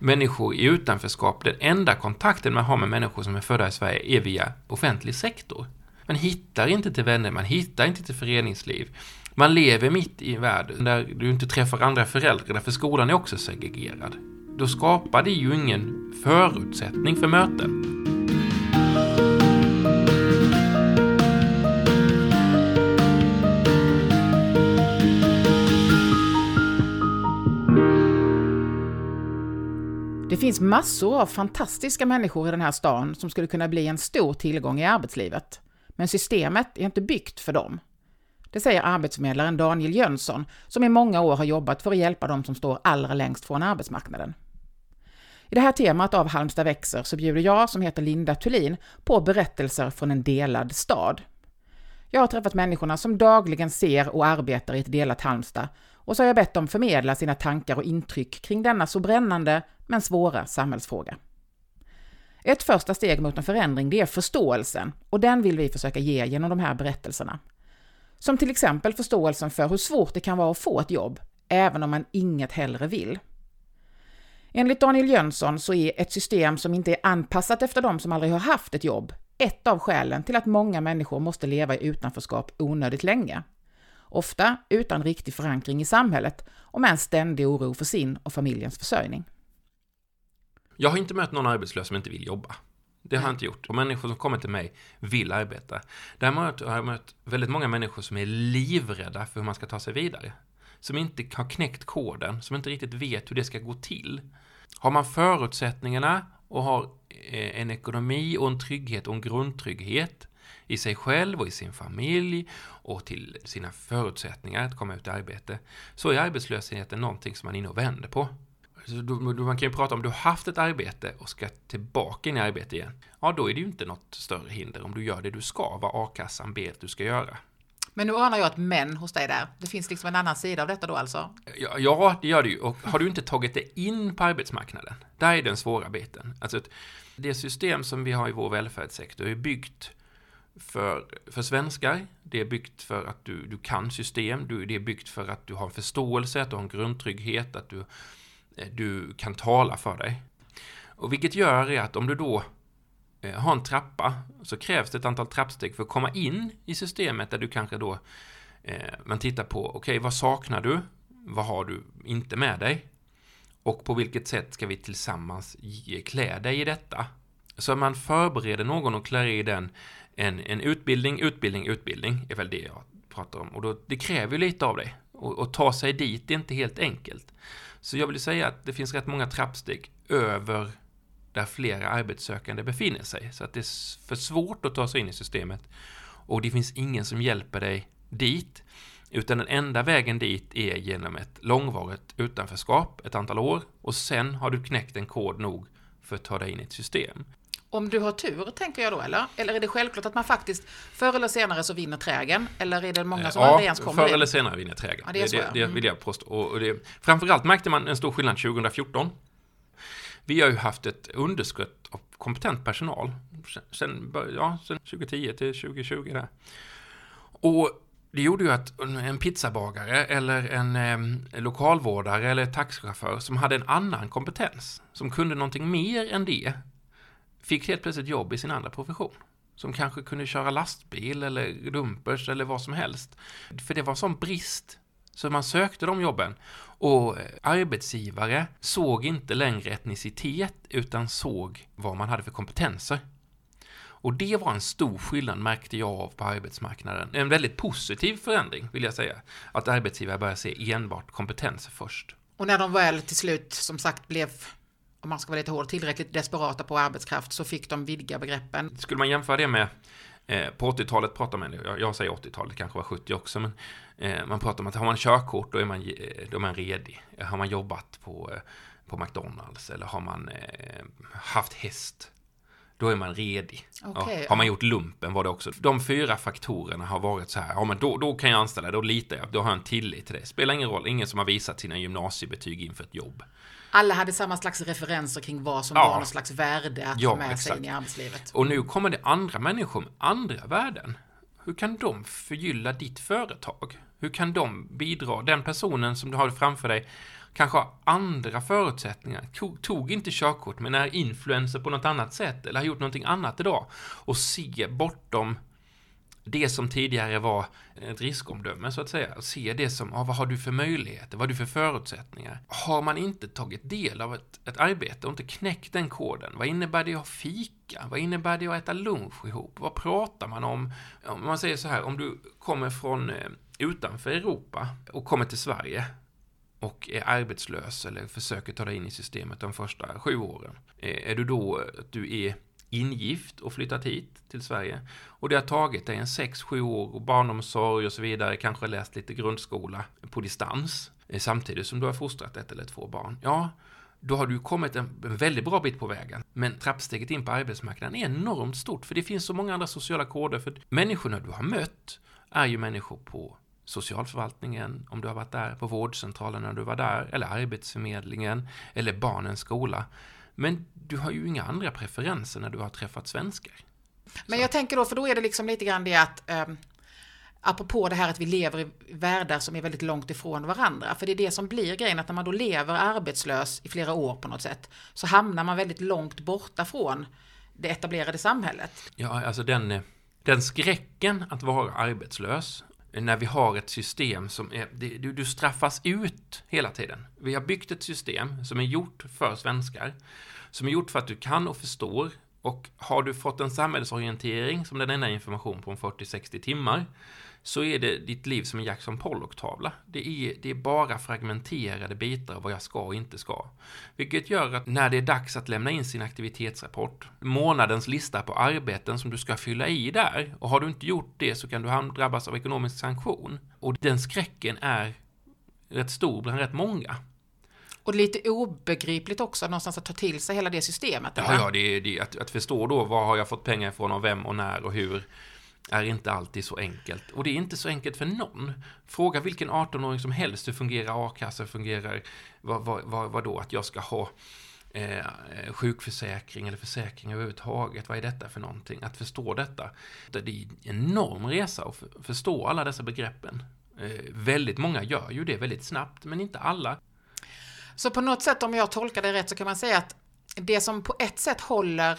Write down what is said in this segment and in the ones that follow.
människor i utanförskap, den enda kontakten man har med människor som är födda i Sverige är via offentlig sektor. Man hittar inte till vänner, man hittar inte till föreningsliv. Man lever mitt i en värld där du inte träffar andra föräldrar, därför skolan är också segregerad. Då skapar det ju ingen förutsättning för möten. Finns massor av fantastiska människor i den här stan som skulle kunna bli en stor tillgång i arbetslivet. Men systemet är inte byggt för dem. Det säger arbetsförmedlaren Daniel Jönsson, som i många år har jobbat för att hjälpa dem som står allra längst från arbetsmarknaden. I det här temat av Halmstad växer så bjuder jag, som heter Linda Thulin, på berättelser från en delad stad. Jag har träffat människorna som dagligen ser och arbetar i ett delat Halmstad och så har jag bett dem förmedla sina tankar och intryck kring denna så brännande men svåra samhällsfråga. Ett första steg mot en förändring det är förståelsen och den vill vi försöka ge genom de här berättelserna. Som till exempel förståelsen för hur svårt det kan vara att få ett jobb, även om man inget hellre vill. Enligt Daniel Jönsson så är ett system som inte är anpassat efter de som aldrig har haft ett jobb ett av skälen till att många människor måste leva i utanförskap onödigt länge. Ofta utan riktig förankring i samhället och med en ständig oro för sin och familjens försörjning. Jag har inte mött någon arbetslös som inte vill jobba. Det har jag inte gjort. Och människor som kommer till mig vill arbeta. Däremot har jag mött väldigt många människor som är livrädda för hur man ska ta sig vidare. Som inte har knäckt koden, som inte riktigt vet hur det ska gå till. Har man förutsättningarna och har eh, en ekonomi och en trygghet och en grundtrygghet i sig själv och i sin familj och till sina förutsättningar att komma ut i arbete, så är arbetslösheten någonting som man är inne och vänder på. Man kan ju prata om du har haft ett arbete och ska tillbaka in i arbete igen. Ja, då är det ju inte något större hinder om du gör det du ska, vad a-kassan ber att du ska göra. Men nu anar jag ett men hos dig där. Det finns liksom en annan sida av detta då alltså? Ja, ja det gör det ju. Och har du inte tagit dig in på arbetsmarknaden, där är den svåra biten. Alltså, det system som vi har i vår välfärdssektor är byggt för, för svenskar. Det är byggt för att du, du kan system. Du, det är byggt för att du har förståelse, att du har en grundtrygghet, att du, Eh, du kan tala för dig. Och vilket gör är att om du då eh, har en trappa så krävs det ett antal trappsteg för att komma in i systemet där du kanske då eh, man tittar på, okej, okay, vad saknar du? Vad har du inte med dig? Och på vilket sätt ska vi tillsammans ge, klä dig i detta? Så man förbereder någon och klär i den en, en utbildning, utbildning, utbildning är väl det jag pratar om. Och då, det kräver ju lite av dig. Och, och ta sig dit är inte helt enkelt. Så jag vill säga att det finns rätt många trappsteg över där flera arbetssökande befinner sig. Så att det är för svårt att ta sig in i systemet. Och det finns ingen som hjälper dig dit. Utan den enda vägen dit är genom ett långvarigt utanförskap, ett antal år. Och sen har du knäckt en kod nog för att ta dig in i ett system. Om du har tur, tänker jag då, eller? Eller är det självklart att man faktiskt förr eller senare så vinner trägen? Eller är det många som ja, aldrig ens kommer förr eller senare vinner trägen. Ja, det, det, det, vill jag påstå. Och det, framförallt märkte man en stor skillnad 2014. Vi har ju haft ett underskott av kompetent personal sen, ja, sen 2010 till 2020. Där. Och det gjorde ju att en pizzabagare eller en eh, lokalvårdare eller taxichaufför som hade en annan kompetens, som kunde någonting mer än det, fick helt plötsligt jobb i sin andra profession. Som kanske kunde köra lastbil eller dumpers eller vad som helst. För det var sån brist så man sökte de jobben. Och eh, arbetsgivare såg inte längre etnicitet utan såg vad man hade för kompetenser. Och det var en stor skillnad märkte jag av på arbetsmarknaden. En väldigt positiv förändring vill jag säga. Att arbetsgivare började se enbart kompetenser först. Och när de väl till slut som sagt blev om man ska vara lite hård, tillräckligt desperata på arbetskraft så fick de vidga begreppen. Skulle man jämföra det med eh, på 80-talet pratar man, jag, jag säger 80-talet, kanske var 70 också, men eh, man pratar om att har man körkort då är man, eh, då är man redig. Har man jobbat på, eh, på McDonalds eller har man eh, haft häst då är man redig. Okay, ja. Har man gjort lumpen var det också. De fyra faktorerna har varit så här, ja men då, då kan jag anställa, då litar jag, då har jag en tillit till det. Spelar ingen roll, ingen som har visat sina gymnasiebetyg inför ett jobb. Alla hade samma slags referenser kring vad som ja. var någon slags värde att ja, med exakt. sig in i arbetslivet. Och nu kommer det andra människor med andra värden. Hur kan de förgylla ditt företag? Hur kan de bidra? Den personen som du har framför dig kanske har andra förutsättningar, tog inte körkort men är influencer på något annat sätt eller har gjort någonting annat idag och se bortom det som tidigare var ett riskomdöme så att säga. Se det som, ah, vad har du för möjligheter, vad har du för förutsättningar? Har man inte tagit del av ett, ett arbete och inte knäckt den koden, vad innebär det att fika? Vad innebär det att äta lunch ihop? Vad pratar man om? Om man säger så här, om du kommer från eh, utanför Europa och kommer till Sverige och är arbetslös eller försöker ta dig in i systemet de första sju åren. Eh, är du då att du är ingift och flyttat hit till Sverige. Och det har tagit dig en 6-7 år och barnomsorg och så vidare, kanske läst lite grundskola på distans, eh, samtidigt som du har fostrat ett eller två barn. Ja, då har du kommit en, väldigt bra bit på vägen. Men trappsteget in på arbetsmarknaden är enormt stort, för det finns så många andra sociala koder. För människorna du har mött är ju människor på socialförvaltningen, om du har varit där, på vårdcentralen när du var där, eller Arbetsförmedlingen, eller barnens skola. Men du har ju inga andra preferenser när du har träffat svenskar. Men Så. jag tänker då, för då är det liksom lite grann det att um, apropå det här att vi lever i världar som är väldigt långt ifrån varandra. För det är det som blir grejen, att när man då lever arbetslös i flera år på något sätt, så hamnar man väldigt långt borta från det etablerade samhället. Ja, alltså den, den skräcken att vara arbetslös, när vi har ett system som är, du, du straffas ut hela tiden. Vi har byggt ett system som är gjort för svenskar som är gjort för att du kan och förstår. Och har du fått en samhällsorientering som den enda information på 40-60 timmar så är det ditt liv som en Jackson Pollock-tavla. Det är, det är bara fragmenterade bitar av vad jag ska och inte ska. Vilket gör att när det är dags att lämna in sin aktivitetsrapport, månadens lista på arbeten som du ska fylla i där, och har du inte gjort det så kan du drabbas av ekonomisk sanktion. Och den skräcken är rätt stor bland rätt många. Och lite obegripligt också någonstans att ta till sig hela det systemet. Ja, ja det, det, att, att förstå då vad har jag fått pengar ifrån och vem och när och hur är inte alltid så enkelt. Och det är inte så enkelt för någon. Fråga vilken 18-åring som helst hur fungerar a-kassa, fungerar vad, vad, vad, vad då att jag ska ha eh, eh, sjukförsäkring eller försäkring överhuvudtaget. Vad är detta för någonting? Att förstå detta. Det är en enorm resa att förstå alla dessa begreppen. Eh, väldigt många gör ju det väldigt snabbt, men inte alla. Så på något sätt, om jag tolkar det rätt, så kan man säga att det som på ett sätt håller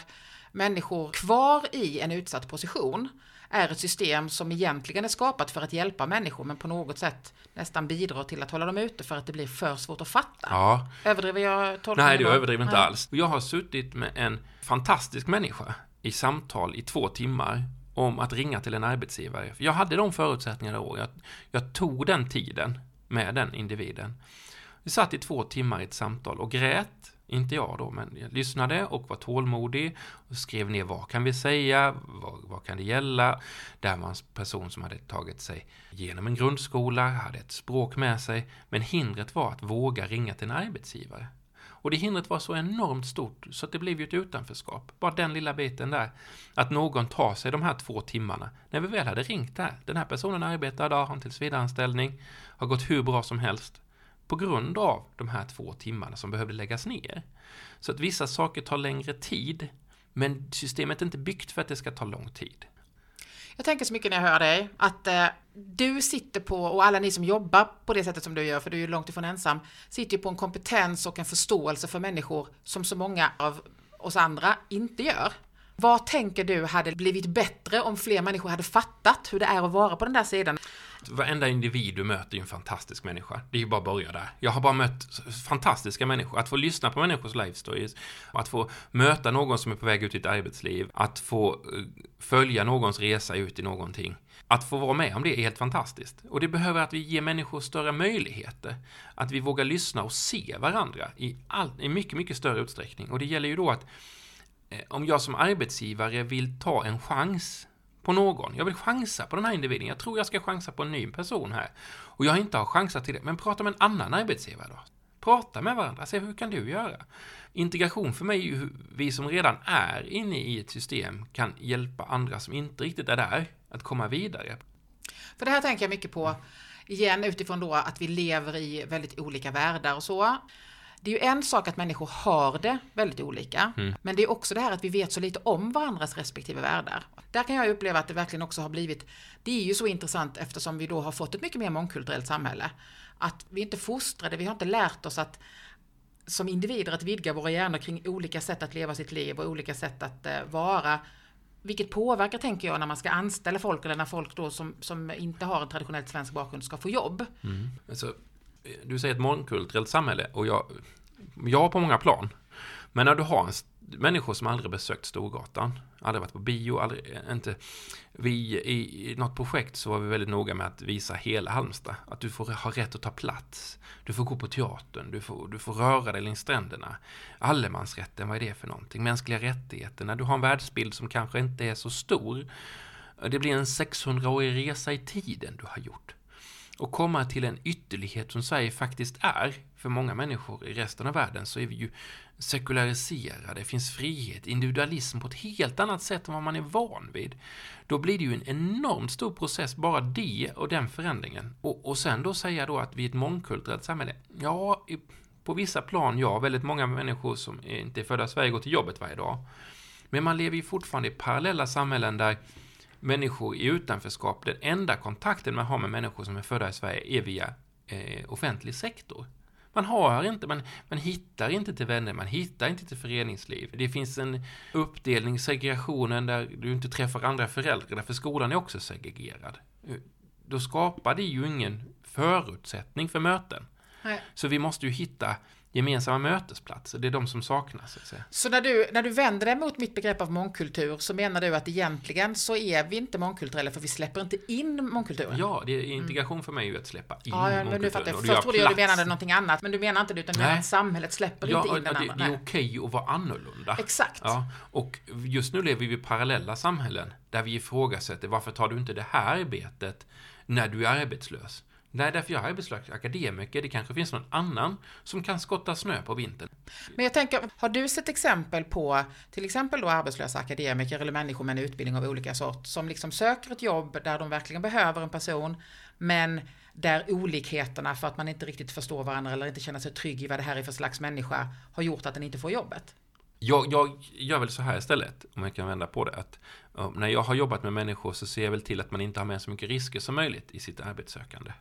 människor kvar i en utsatt position är ett system som egentligen är skapat för att hjälpa människor men på något sätt nästan bidrar till att hålla dem ute för att det blir för svårt att fatta. Ja. Överdriver jag tolkningen? Nej, du överdriver inte alls. Jag har suttit med en fantastisk människa i samtal i två timmar om att ringa till en arbetsgivare. Jag hade de förutsättningarna då. Jag, jag tog den tiden med den individen. Vi satt i två timmar i ett samtal och grät. Inte jag då, men jag lyssnade och var tålmodig och skrev ner vad kan vi säga, vad, vad kan det gälla. Där var en person som hade tagit sig genom en grundskola, hade ett språk med sig, men hindret var att våga ringa till en arbetsgivare. Och det hindret var så enormt stort så att det blev ju ett utanförskap. Bara den lilla biten där. Att någon tar sig de här två timmarna. När vi väl hade ringt där. Den här personen arbetar idag, har en tillsvidareanställning, har gått hur bra som helst på grund av de här två timmarna som behövde läggas ner. Så att vissa saker tar längre tid, men systemet är inte byggt för att det ska ta lång tid. Jag tänker så mycket när jag hör dig, att eh, du sitter på, och alla ni som jobbar på det sättet som du gör, för du är ju långt ifrån ensam, sitter ju på en kompetens och en förståelse för människor som så många av oss andra inte gör. Vad tänker du hade blivit bättre om fler människor hade fattat hur det är att vara på den där sidan? Varenda individ du möter är ju en fantastisk människa. Det är ju bara att börja där. Jag har bara mött fantastiska människor. Att få lyssna på människors life stories, att få möta någon som är på väg ut i ett arbetsliv, att få eh, följa någons resa ut i någonting. Att få vara med om det är helt fantastiskt. Och det behöver att vi ger människor större möjligheter. Att vi vågar lyssna och se varandra i, all, i mycket, mycket större utsträckning. Och det gäller ju då att Eh, om jag som arbetsgivare vill ta en chans på någon. Jag vill chansa på den här individen. Jag tror jag ska chansa på en ny person här. Och jag inte har chansat till det. Men prata med en annan arbetsgivare då. Prata med varandra. Se hur kan du göra? Integration för mig är ju hur vi som redan är inne i ett system kan hjälpa andra som inte riktigt är där att komma vidare. För det här tänker jag mycket på igen utifrån då att vi lever i väldigt olika världar och så det är ju en sak att människor har det väldigt olika, Mm. men det är också det här att vi vet så lite om varandras respektive världar. Där kan jag uppleva att det verkligen också har blivit, det är ju så intressant eftersom vi då har fått ett mycket mer mångkulturellt samhälle, att vi inte fostrade, vi har inte lärt oss att som individer att vidga våra hjärnor kring olika sätt att leva sitt liv och olika sätt att eh, vara. Vilket påverkar, tänker jag, när man ska anställa folk eller när folk då som, som inte har en traditionellt svensk bakgrund ska få jobb. Alltså, du säger ett mångkulturellt samhälle och jag, jag på många plan. Men när du har en, människor som aldrig besökt Storgatan, aldrig varit på bio, aldrig, inte. Vi i, i något projekt så var vi väldigt noga med att visa hela Halmstad. Att du får ha rätt att ta plats. Du får gå på teatern, du får, du får röra dig längs stränderna. Allemansrätten, vad är det för någonting? Mänskliga rättigheter, när du har en världsbild som kanske inte är så stor. Det blir en 600-årig resa i tiden du har gjort och komma till en ytterlighet som Sverige faktiskt är för många människor i resten av världen så är vi ju sekulariserade, det finns frihet, individualism på ett helt annat sätt än vad man är van vid. Då blir det ju en enormt stor process, bara det och den förändringen. Och, och sen då säga då att vi är ett mångkulturellt samhälle. Ja, på vissa plan, ja, väldigt många människor som inte är födda i Sverige går till jobbet varje dag. Men man lever ju fortfarande i parallella samhällen där människor i utanförskap, den enda kontakten man har med människor som är födda i Sverige är via eh, offentlig sektor. Man har inte, man, man hittar inte till vänner, man hittar inte till föreningsliv. Det finns en uppdelning, segregationen där du inte träffar andra föräldrar, därför skolan är också segregerad. Då skapar det ju ingen förutsättning för möten. Nej. Så vi måste ju hitta gemensamma mötesplatser, det är de som saknas. Så, att säga. Så när du, när du vänder dig mot mitt begrepp av mångkultur så menar du att egentligen så är vi inte mångkulturella för vi släpper inte in mångkulturen? Ja, det är integration för mig är ju att släppa in Ja, ja, men nu mångkulturen fattar jag. och Först trodde jag du menade någonting annat, men du menar inte det, utan du menar att samhället släpper Ja, inte in den det, andra. det är okej att vara annorlunda. Exakt. Ja, och just nu lever vi i parallella samhällen där vi ifrågasätter varför tar du inte det här arbetet när du är arbetslös? Nej, därför jag är arbetslös akademiker. Det kanske finns någon annan som kan skotta snö på vintern. Men jag tänker, har du sett exempel på till exempel då arbetslösa akademiker eller människor med en utbildning av olika sort som liksom söker ett jobb där de verkligen behöver en person men där olikheterna för att man inte riktigt förstår varandra eller inte känner sig trygg i vad det här är för slags människa har gjort att den inte får jobbet? Jag, jag gör väl så här istället, om jag kan vända på det. Att, uh, när jag har jobbat med människor så ser jag väl till att man inte har med så mycket risker som möjligt i sitt arbetssökande.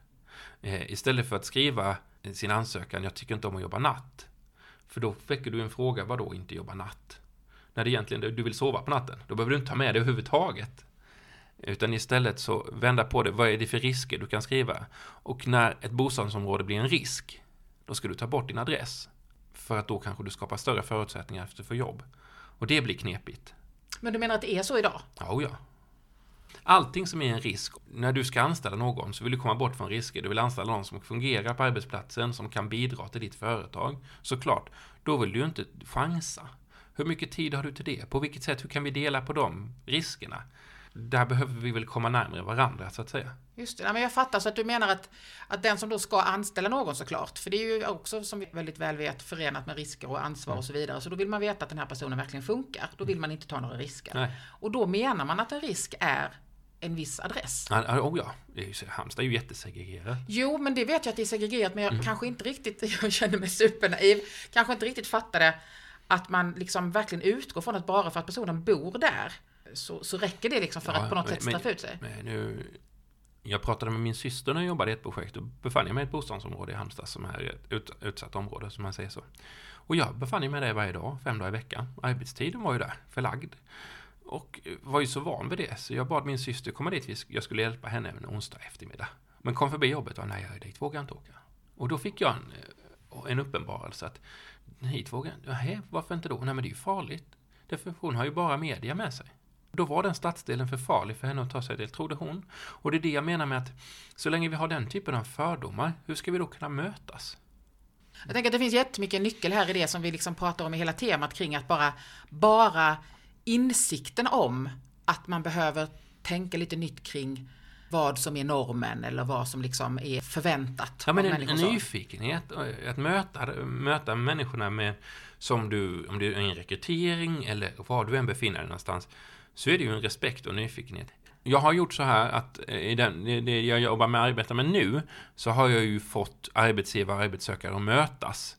Eh, istället för att skriva sin ansökan, jag tycker inte om att jobba natt. För då väcker du en fråga, vad då inte jobba natt? När det egentligen du vill sova på natten. Då behöver du inte ta med det överhuvudtaget. Utan istället så vända på det, vad är det för risker du kan skriva? Och när ett bostadsområde blir en risk, då ska du ta bort din adress. För att då kanske du skapar större förutsättningar efter för jobb. Och det blir knepigt. Men du menar att det är så idag? Ja, ja. Allting som är en risk, när du ska anställa någon så vill du komma bort från risker. Du vill anställa någon som fungerar på arbetsplatsen, som kan bidra till ditt företag. Såklart, då vill du ju inte chansa. Hur mycket tid har du till det? På vilket sätt, hur kan vi dela på de riskerna? Där behöver vi väl komma närmare varandra, så att säga. Just det, ja, men jag fattar så att du menar att, att den som då ska anställa någon såklart, för det är ju också som vi väldigt väl vet förenat med risker och ansvar och så vidare, så då vill man veta att den här personen verkligen funkar. Då vill man inte ta några risker. Nej. Och då menar man att en risk är en viss adress. Ja, Oh ja, Det är ju så- Halmstad är ju jättesegregerat. Jo, men det vet jag att det är segregerat, men jag Mm. kanske inte riktigt, jag känner mig supernaiv, kanske inte riktigt fattade att man liksom verkligen utgår från att bara för att personen bor där så, så räcker det liksom för Ja, att på något men- sätt straffa ut sig. Men nu, jag pratade med min syster när jag jobbade i ett projekt och befann jag mig i ett bostadsområde i Halmstad som är ett ut, utsatt område, som man säger så. Och jag befann mig där varje dag, fem dagar i veckan. Arbetstiden var ju där, förlagd. Och var ju så van vid det, så jag bad min syster komma dit, jag skulle hjälpa henne en onsdag eftermiddag. Men kom förbi jobbet och nej, dit vågar jag inte åka. Och då fick jag en, eh, en uppenbarelse att hit vågar jag inte, varför inte då? Nej, men det är ju farligt. Därför hon har ju bara media med sig. Då var den stadsdelen för farlig för henne att ta sig till, trodde hon. Och det är det jag menar med att så länge vi har den typen av fördomar, hur ska vi då kunna mötas? Jag tänker att det finns jättemycket nyckel här i det som vi liksom pratar om i hela temat kring att bara, bara insikten om att man behöver tänka lite nytt kring vad som är normen eller vad som liksom är förväntat Ja, men en, en nyfikenhet, eh, att möta, möta människorna med, som du, om det är en rekrytering eller var du än befinner dig någonstans, så är det ju en respekt och nyfikenhet. Jag har gjort så här att eh, i den, det- det jag jobbar med arbetar med nu, så har jag ju fått arbetsgivare och arbetssökare att mötas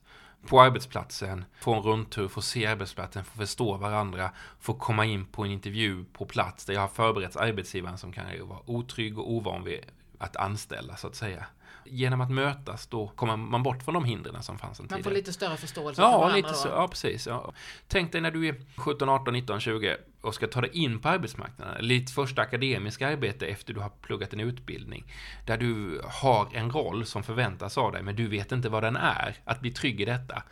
på arbetsplatsen, få en rundtur, få se arbetsplatsen, få förstå varandra, få komma in på en intervju på plats där jag har förberett arbetsgivaren som kan vara otrygg och ovan vid att anställa så att säga genom att mötas då kommer man bort från de hindren som fanns en Man tidigare. får lite större förståelse Ja, för lite så, då. ja precis. Ja. Tänk dig när du är 17, 18, 19, 20 och ska ta dig in på arbetsmarknaden. Ditt första akademiska arbete efter du har pluggat en utbildning. Där du har en roll som förväntas av dig, men du vet inte vad den är. Att bli trygg i detta.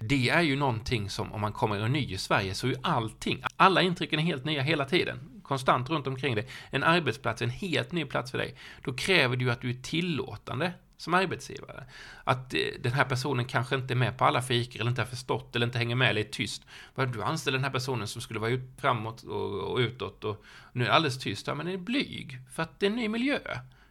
Det är ju någonting som, om man kommer ny i Sverige, så är ju allting, alla intrycken är helt nya hela tiden. Konstant runt omkring dig. En arbetsplats en helt ny plats för dig. Då kräver det ju att du är tillåtande som arbetsgivare. Att eh, den här personen kanske inte är med på alla fikor eller inte har förstått eller inte hänger med eller är tyst. Vad Du anställer den här personen som skulle vara ut, framåt och, och utåt och nu är det alldeles tyst. Ja, men är blyg för att det är en ny miljö.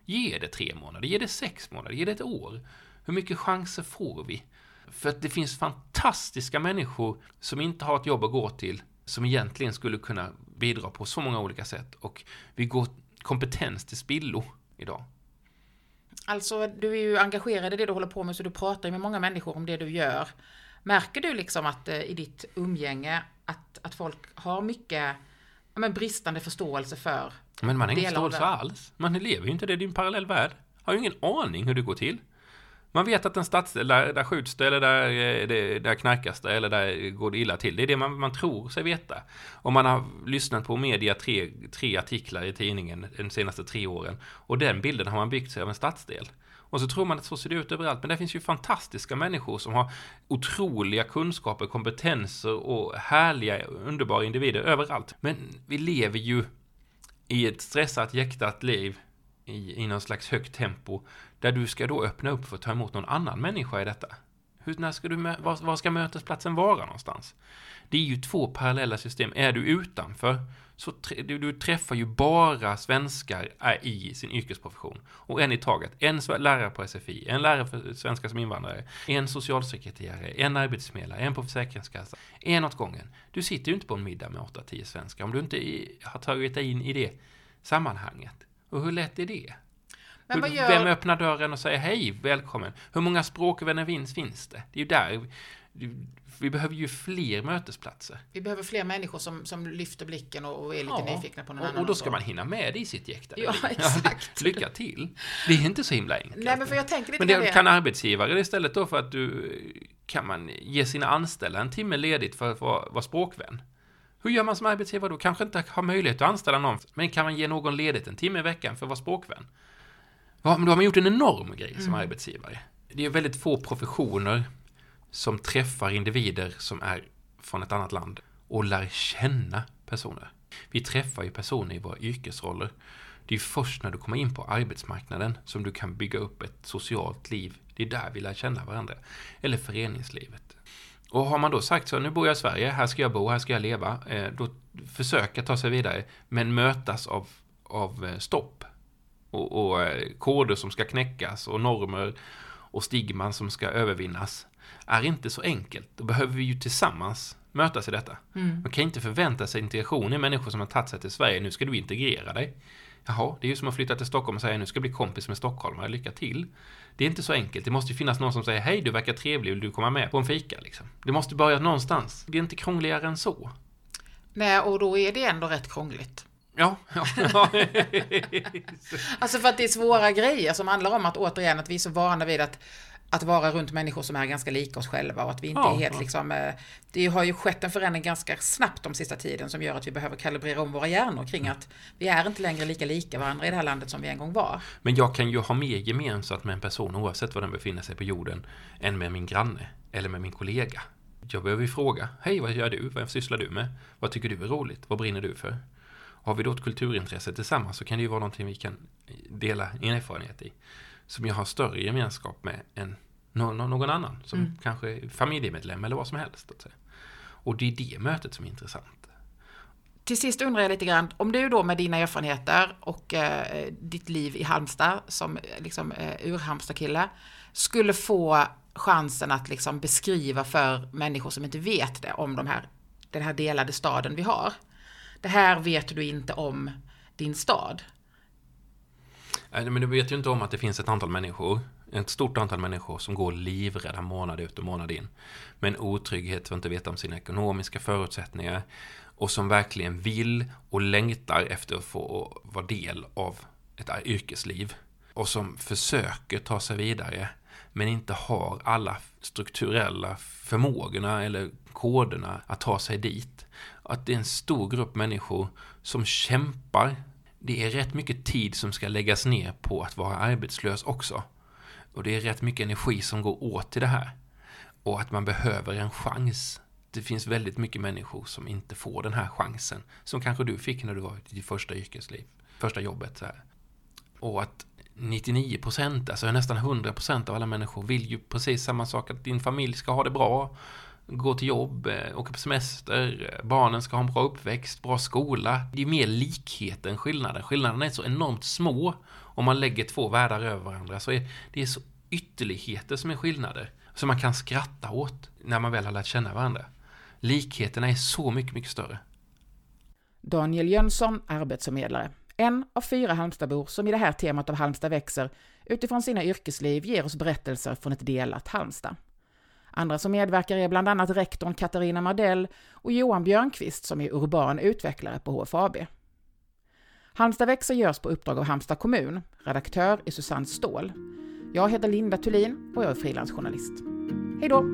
Ge det tre månader, ge det sex månader, ge det ett år. Hur mycket chanser får vi? För att det finns fantastiska människor som inte har ett jobb att gå till som egentligen skulle kunna bidra på så många olika sätt och vi går kompetens till spillo idag. Alltså, du är ju engagerad i det du håller på med, så du pratar ju med många människor om det du gör. Märker du liksom att eh, i ditt umgänge att, att folk har mycket ja, men bristande förståelse för Men man har ingen förståelse alls. Man lever ju inte det, det är en parallell värld. Har ju ingen aning hur det går till. Man vet att en stadsdel, där, där skjuts det, eller där, eh, där knarkas det, eller där går det illa till. Det är det man, man tror sig veta. Om man har lyssnat på media tre, tre artiklar i tidningen de senaste tre åren, och den bilden har man byggt sig av en stadsdel. Och så tror man att så ser det ut överallt, men det finns ju fantastiska människor som har otroliga kunskaper, kompetenser och härliga, underbara individer överallt. Men vi lever ju i ett stressat, jäktat liv i, i någon slags högt tempo där du ska då öppna upp för att ta emot någon annan människa i detta. Hur, när ska du, var, var ska mötesplatsen vara någonstans? Det är ju två parallella system. Är du utanför så tr- du, du träffar ju bara svenskar äh, i sin yrkesprofession. Och en i taget. En lärare på SFI, en lärare för svenska som invandrare, en socialsekreterare, en arbetsförmedlare, en på Försäkringskassan. En åt gången. Du sitter ju inte på en middag med 8-10 svenskar om du inte i, har tagit dig in i det sammanhanget. Och hur lätt är det? Men vad gör... Vem öppnar dörren och säger hej, välkommen? Hur många språkvänner finns, finns det? Det är ju där. Vi behöver ju fler mötesplatser. Vi behöver fler människor som, som lyfter blicken och, och är lite Ja, nyfikna på någon och, annan. och då ska man hinna med det i sitt jäktade Ja, exakt. Lycka till. Det är inte så himla enkelt. Nej, men för jag tänker lite Men det det. kan arbetsgivare istället då för att du kan man ge sina anställda en timme ledigt för att vara, vara språkvän. Hur gör man som arbetsgivare då? Kanske inte har möjlighet att anställa någon, men kan man ge någon ledigt en timme i veckan för att vara språkvän? Ja, men då har man gjort en enorm grej som Mm. arbetsgivare. Det är väldigt få professioner som träffar individer som är från ett annat land och lär känna personer. Vi träffar ju personer i våra yrkesroller. Det är först när du kommer in på arbetsmarknaden som du kan bygga upp ett socialt liv. Det är där vi lär känna varandra. Eller föreningslivet. Och har man då sagt så, nu bor jag i Sverige, här ska jag bo, här ska jag leva, eh, då försöka ta sig vidare, men mötas av, av eh, stopp. Och, och eh, koder som ska knäckas och normer och stigman som ska övervinnas är inte så enkelt. Då behöver vi ju tillsammans mötas i detta. Mm. Man kan inte förvänta sig integration i människor som har tagit sig till Sverige. Nu ska du integrera dig. Jaha, det är ju som att flytta till Stockholm och säga nu ska jag bli kompis med stockholmare. Lycka till. Det är inte så enkelt. Det måste ju finnas någon som säger hej, du verkar trevlig, vill du komma med på en fika? Liksom. Det måste börja någonstans. Det är inte krångligare än så. Nej, och då är det ändå rätt krångligt. Ja, ja. Alltså för att det är svåra grejer som handlar om att återigen att vi är så vana vid att att vara runt människor som är ganska lika oss själva och att vi inte Ja, är helt ja. liksom... eh, Det har ju skett en förändring ganska snabbt de sista tiden som gör att vi behöver kalibrera om våra hjärnor kring att vi är inte längre lika lika varandra i det här landet som vi en gång var. Men jag kan ju ha mer gemensamt med en person oavsett var den befinner sig på jorden än med min granne eller med min kollega. Jag behöver ju fråga, hej vad gör du? Vad sysslar du med? Vad tycker du är roligt? Vad brinner du för? Har vi då ett kulturintresse tillsammans så kan det ju vara någonting vi kan dela en erfarenhet i. Som jag har större gemenskap med än nå- nå- någon annan. Som Mm. kanske är familjemedlem eller vad som helst. Och det är det mötet som är intressant. Till sist undrar jag lite grann, om du då med dina erfarenheter och eh, ditt liv i Halmstad som eh, liksom, eh, ur-Halmstad-kille skulle få chansen att liksom beskriva för människor som inte vet det om de här, den här delade staden vi har. Det här vet du inte om din stad. Äh, nej, Men du vet ju inte om att det finns ett antal människor Ett stort antal människor som går livrädda månad ut och månad in. Med en otrygghet för att inte veta om sina ekonomiska förutsättningar. Och som verkligen vill och längtar efter att få vara del av ett yrkesliv. Och som försöker ta sig vidare men inte har alla strukturella förmågorna eller koderna att ta sig dit. Att det är en stor grupp människor som kämpar. Det är rätt mycket tid som ska läggas ner på att vara arbetslös också. Och det är rätt mycket energi som går åt till det här. Och att man behöver en chans. Det finns väldigt mycket människor som inte får den här chansen. Som kanske du fick när du var i ditt första yrkesliv. Första jobbet. Så här. Och att 99 procent, alltså nästan 100 procent av alla människor vill ju precis samma sak. Att din familj ska ha det bra, gå till jobb, eh, åka på semester, eh, barnen ska ha en bra uppväxt, bra skola. Det är mer likhet än skillnaden. Skillnaden är så enormt små. Om man lägger två världar över varandra så är det är så ytterligheter som är skillnader. Som man kan skratta åt när man väl har lärt känna varandra. Likheterna är så mycket, mycket större. Daniel Jönsson, arbetsförmedlare. En av fyra Halmstadbor som i det här temat av Halmstad växer utifrån sina yrkesliv ger oss berättelser från ett delat Halmstad. Andra som medverkar är bland annat rektorn Katarina Mardell och Johan Björnqvist som är urban utvecklare på HFAB. Halmstad växer görs på uppdrag av Halmstad kommun. Redaktör är Susanne Ståhl. Jag heter Linda Thulin och jag är frilansjournalist. Hej då!